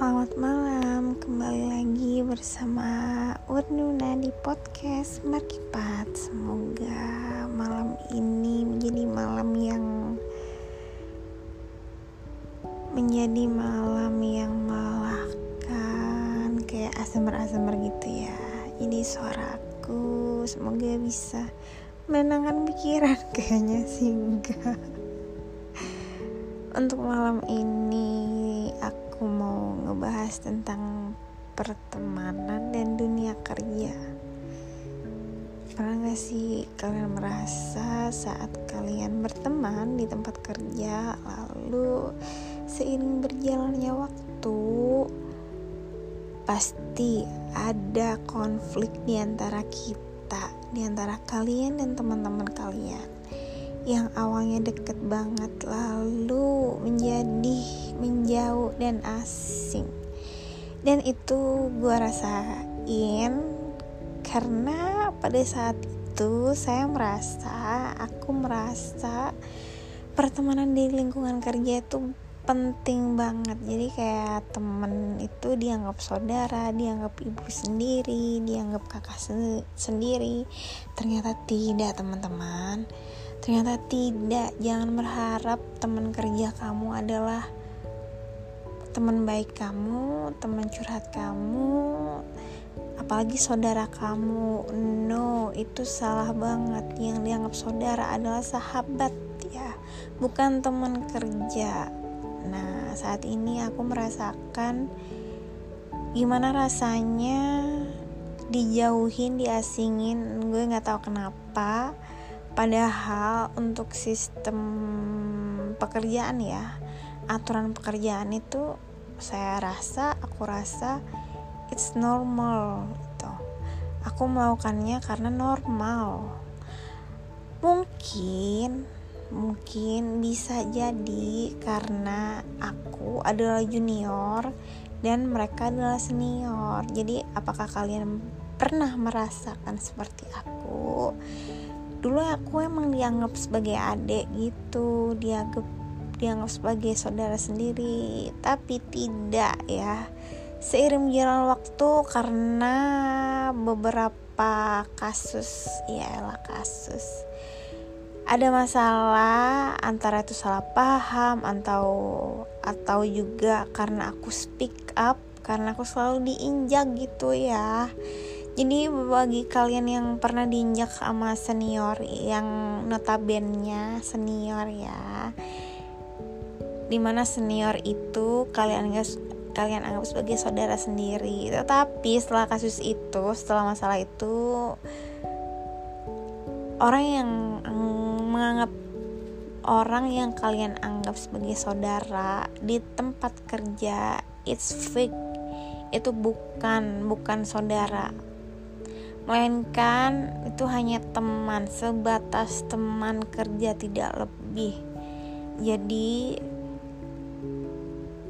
Selamat malam, kembali lagi bersama Urnuna di podcast Markipat. Semoga malam ini menjadi malam yang Menjadi malam yang melelahkan Kayak ASMR-ASMR gitu ya. Jadi suaraku semoga bisa menenangkan pikiran Kayaknya sih enggak. Untuk malam ini aku mau ngebahas tentang pertemanan dan dunia kerja. Pernah gak sih kalian merasa saat kalian berteman di tempat kerja lalu seiring berjalannya waktu pasti ada konflik di antara kita, di antara kalian dan teman-teman kalian yang awalnya deket banget lalu menjadi menjauh dan asing. Dan itu gue rasain karena pada saat itu saya merasa aku merasa pertemanan di lingkungan kerja itu penting banget. Jadi kayak temen itu dianggap saudara dianggap ibu sendiri dianggap kakak sendiri. Ternyata tidak teman-teman Ternyata tidak, jangan berharap teman kerja kamu adalah teman baik kamu, teman curhat kamu, apalagi saudara kamu. No, itu salah banget. Yang dianggap saudara adalah sahabat ya, bukan teman kerja. Nah, saat ini aku merasakan gimana rasanya dijauhin, diasingin. Gue nggak tahu kenapa Padahal untuk sistem pekerjaan ya, aturan pekerjaan itu saya rasa, aku rasa it's normal gitu. Aku melakukannya karena normal. Mungkin mungkin bisa jadi karena aku adalah junior dan mereka adalah senior. Jadi apakah kalian pernah merasakan seperti aku? Dulu aku emang dianggap sebagai adik gitu dianggap dianggap sebagai saudara sendiri. Tapi tidak ya. Seiring berjalan waktu karena beberapa kasus ya lah kasus ada masalah antara itu salah paham atau atau juga karena aku speak up karena aku selalu diinjak gitu ya jadi bagi kalian yang pernah diinjak sama senior yang notabennya senior ya di mana senior itu kalian anggap kalian anggap sebagai saudara sendiri. Tetapi setelah kasus itu setelah masalah itu orang yang menganggap orang yang kalian anggap sebagai saudara di tempat kerja it's fake. Itu bukan bukan saudara melainkan itu hanya teman sebatas teman kerja tidak lebih. Jadi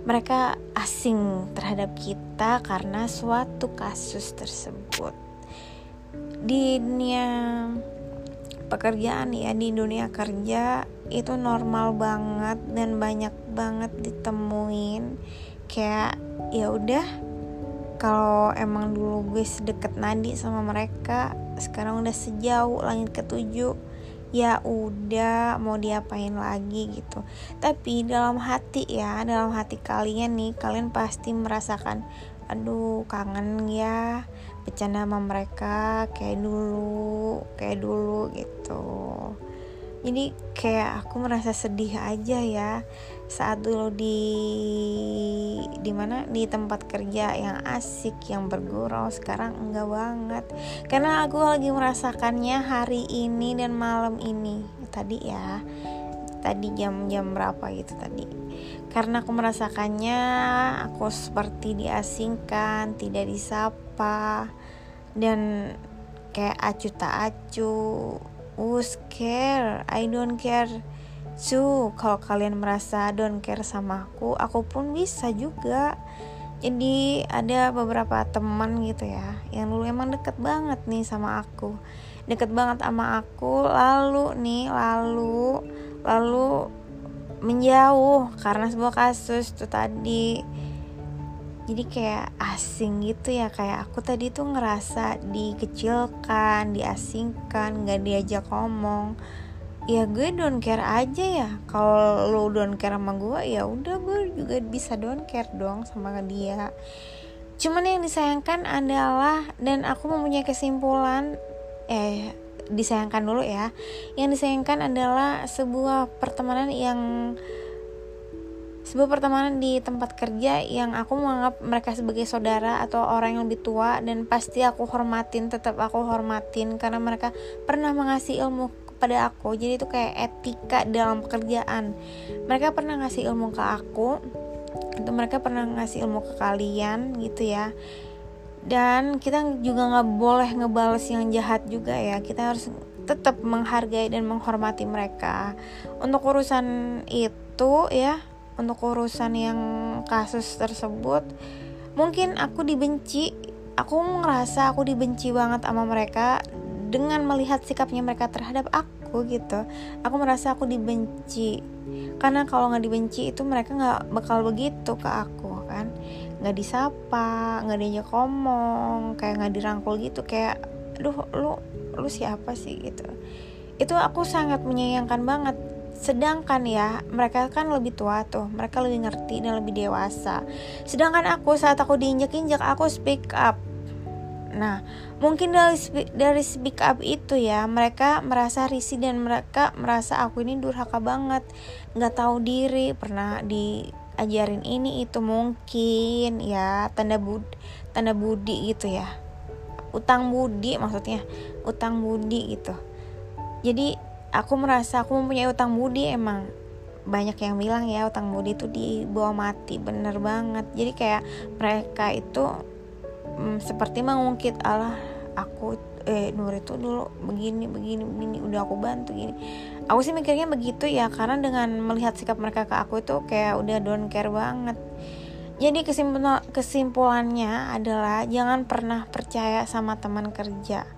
mereka asing terhadap kita karena suatu kasus tersebut. Di dunia pekerjaan ya di dunia kerja itu normal banget dan banyak banget ditemuin. Kayak ya udah kalau emang dulu gue sedekat nadi sama mereka sekarang udah sejauh langit ketujuh ya udah mau diapain lagi gitu. Tapi dalam hati ya dalam hati kalian nih kalian pasti merasakan aduh kangen ya bercanda sama mereka kayak dulu kayak dulu gitu jadi kayak aku merasa sedih aja ya saat dulu di di mana di tempat kerja yang asik yang bergurau sekarang enggak banget. Karena aku lagi merasakannya hari ini dan malam ini. Tadi ya tadi jam-jam berapa gitu tadi. Karena aku merasakannya aku seperti diasingkan tidak disapa dan kayak acu tak acu Who's care? I don't care. Su, kalau kalian merasa don't care sama aku, aku pun bisa juga. Jadi ada beberapa teman gitu ya, yang dulu emang deket banget nih sama aku, deket banget sama aku. Lalu nih, lalu, lalu menjauh karena sebuah kasus tuh tadi. Jadi kayak asing gitu ya kayak aku tadi tuh ngerasa dikecilkan diasingkan nggak diajak ngomong. Ya gue don't care aja ya. Kalau lo don't care sama gue ya udah gue juga bisa don't care dong sama dia. Cuman yang disayangkan adalah dan aku mempunyai kesimpulan eh disayangkan dulu ya. Yang disayangkan adalah sebuah pertemanan yang sebuah pertemanan di tempat kerja yang aku menganggap mereka sebagai saudara atau orang yang lebih tua dan pasti aku hormatin tetap aku hormatin karena mereka pernah mengasih ilmu kepada aku. Jadi itu kayak etika dalam pekerjaan. Mereka pernah ngasih ilmu ke aku itu mereka pernah ngasih ilmu ke kalian gitu ya. Dan kita juga nggak boleh ngebales yang jahat juga ya. Kita harus tetap menghargai dan menghormati mereka. Untuk urusan itu ya untuk urusan yang kasus tersebut mungkin aku dibenci. Aku ngerasa aku dibenci banget sama mereka dengan melihat sikapnya mereka terhadap aku gitu. Aku merasa aku dibenci. Karena kalau nggak dibenci itu mereka nggak bakal begitu ke aku kan? Nggak disapa nggak diajak ngomong kayak nggak dirangkul gitu. Kayak duh lu lu siapa sih? gitu. Itu aku sangat menyayangkan banget Sedangkan ya, mereka kan lebih tua tuh, mereka lebih ngerti dan lebih dewasa. Sedangkan aku saat aku diinjak-injak, aku speak up. Nah, mungkin dari dari speak up itu ya, mereka merasa risih dan mereka merasa aku ini durhaka banget, nggak tahu diri, pernah diajarin ini itu mungkin ya tanda bud tanda budi gitu ya, utang budi maksudnya, utang budi gitu. Jadi aku merasa aku mempunyai utang budi emang. Banyak yang bilang ya utang budi itu dibawa mati bener banget. Jadi kayak mereka itu mm, seperti mengungkit Allah aku eh Nur itu dulu begini begini begini udah aku bantu gini. Aku sih mikirnya begitu ya karena dengan melihat sikap mereka ke aku itu kayak udah don't care banget. Jadi kesimpulan kesimpulannya adalah jangan pernah percaya sama teman kerja.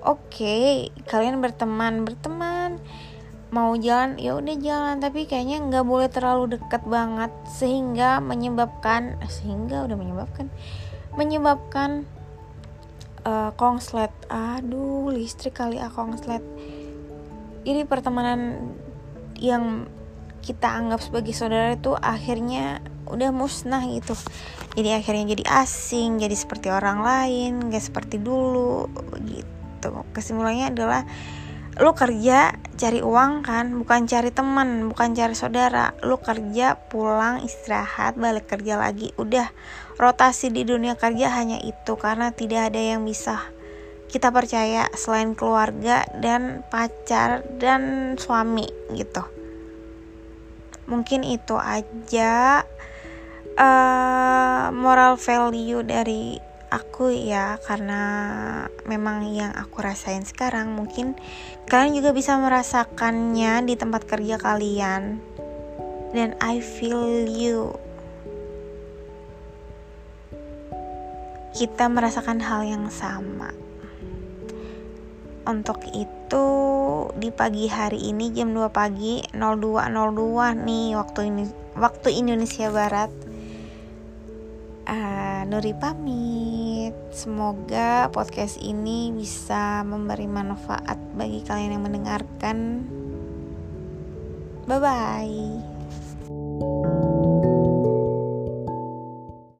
Oke okay, kalian berteman berteman mau jalan ya udah jalan. Tapi kayaknya nggak boleh terlalu dekat banget sehingga menyebabkan sehingga udah menyebabkan menyebabkan uh, kongslet. Aduh listrik kali ah kongslet. Ini pertemanan yang kita anggap sebagai saudara itu akhirnya udah musnah gitu. Jadi akhirnya jadi asing jadi seperti orang lain gak seperti dulu gitu. Kesimpulannya adalah lu kerja cari uang kan bukan cari teman bukan cari saudara. Lu kerja pulang istirahat balik kerja lagi. Udah rotasi di dunia kerja hanya itu karena tidak ada yang bisa. Kita percaya selain keluarga dan pacar dan suami gitu. Mungkin itu aja uh, moral value dari aku ya karena memang yang aku rasain sekarang mungkin kalian juga bisa merasakannya di tempat kerja kalian. Dan I feel you. Kita merasakan hal yang sama. Untuk itu di pagi hari ini jam 2 pagi 02.02 nih waktu ini waktu Indonesia Barat. Uh, Nuri pamit. Semoga podcast ini bisa memberi manfaat bagi kalian yang mendengarkan. Bye bye.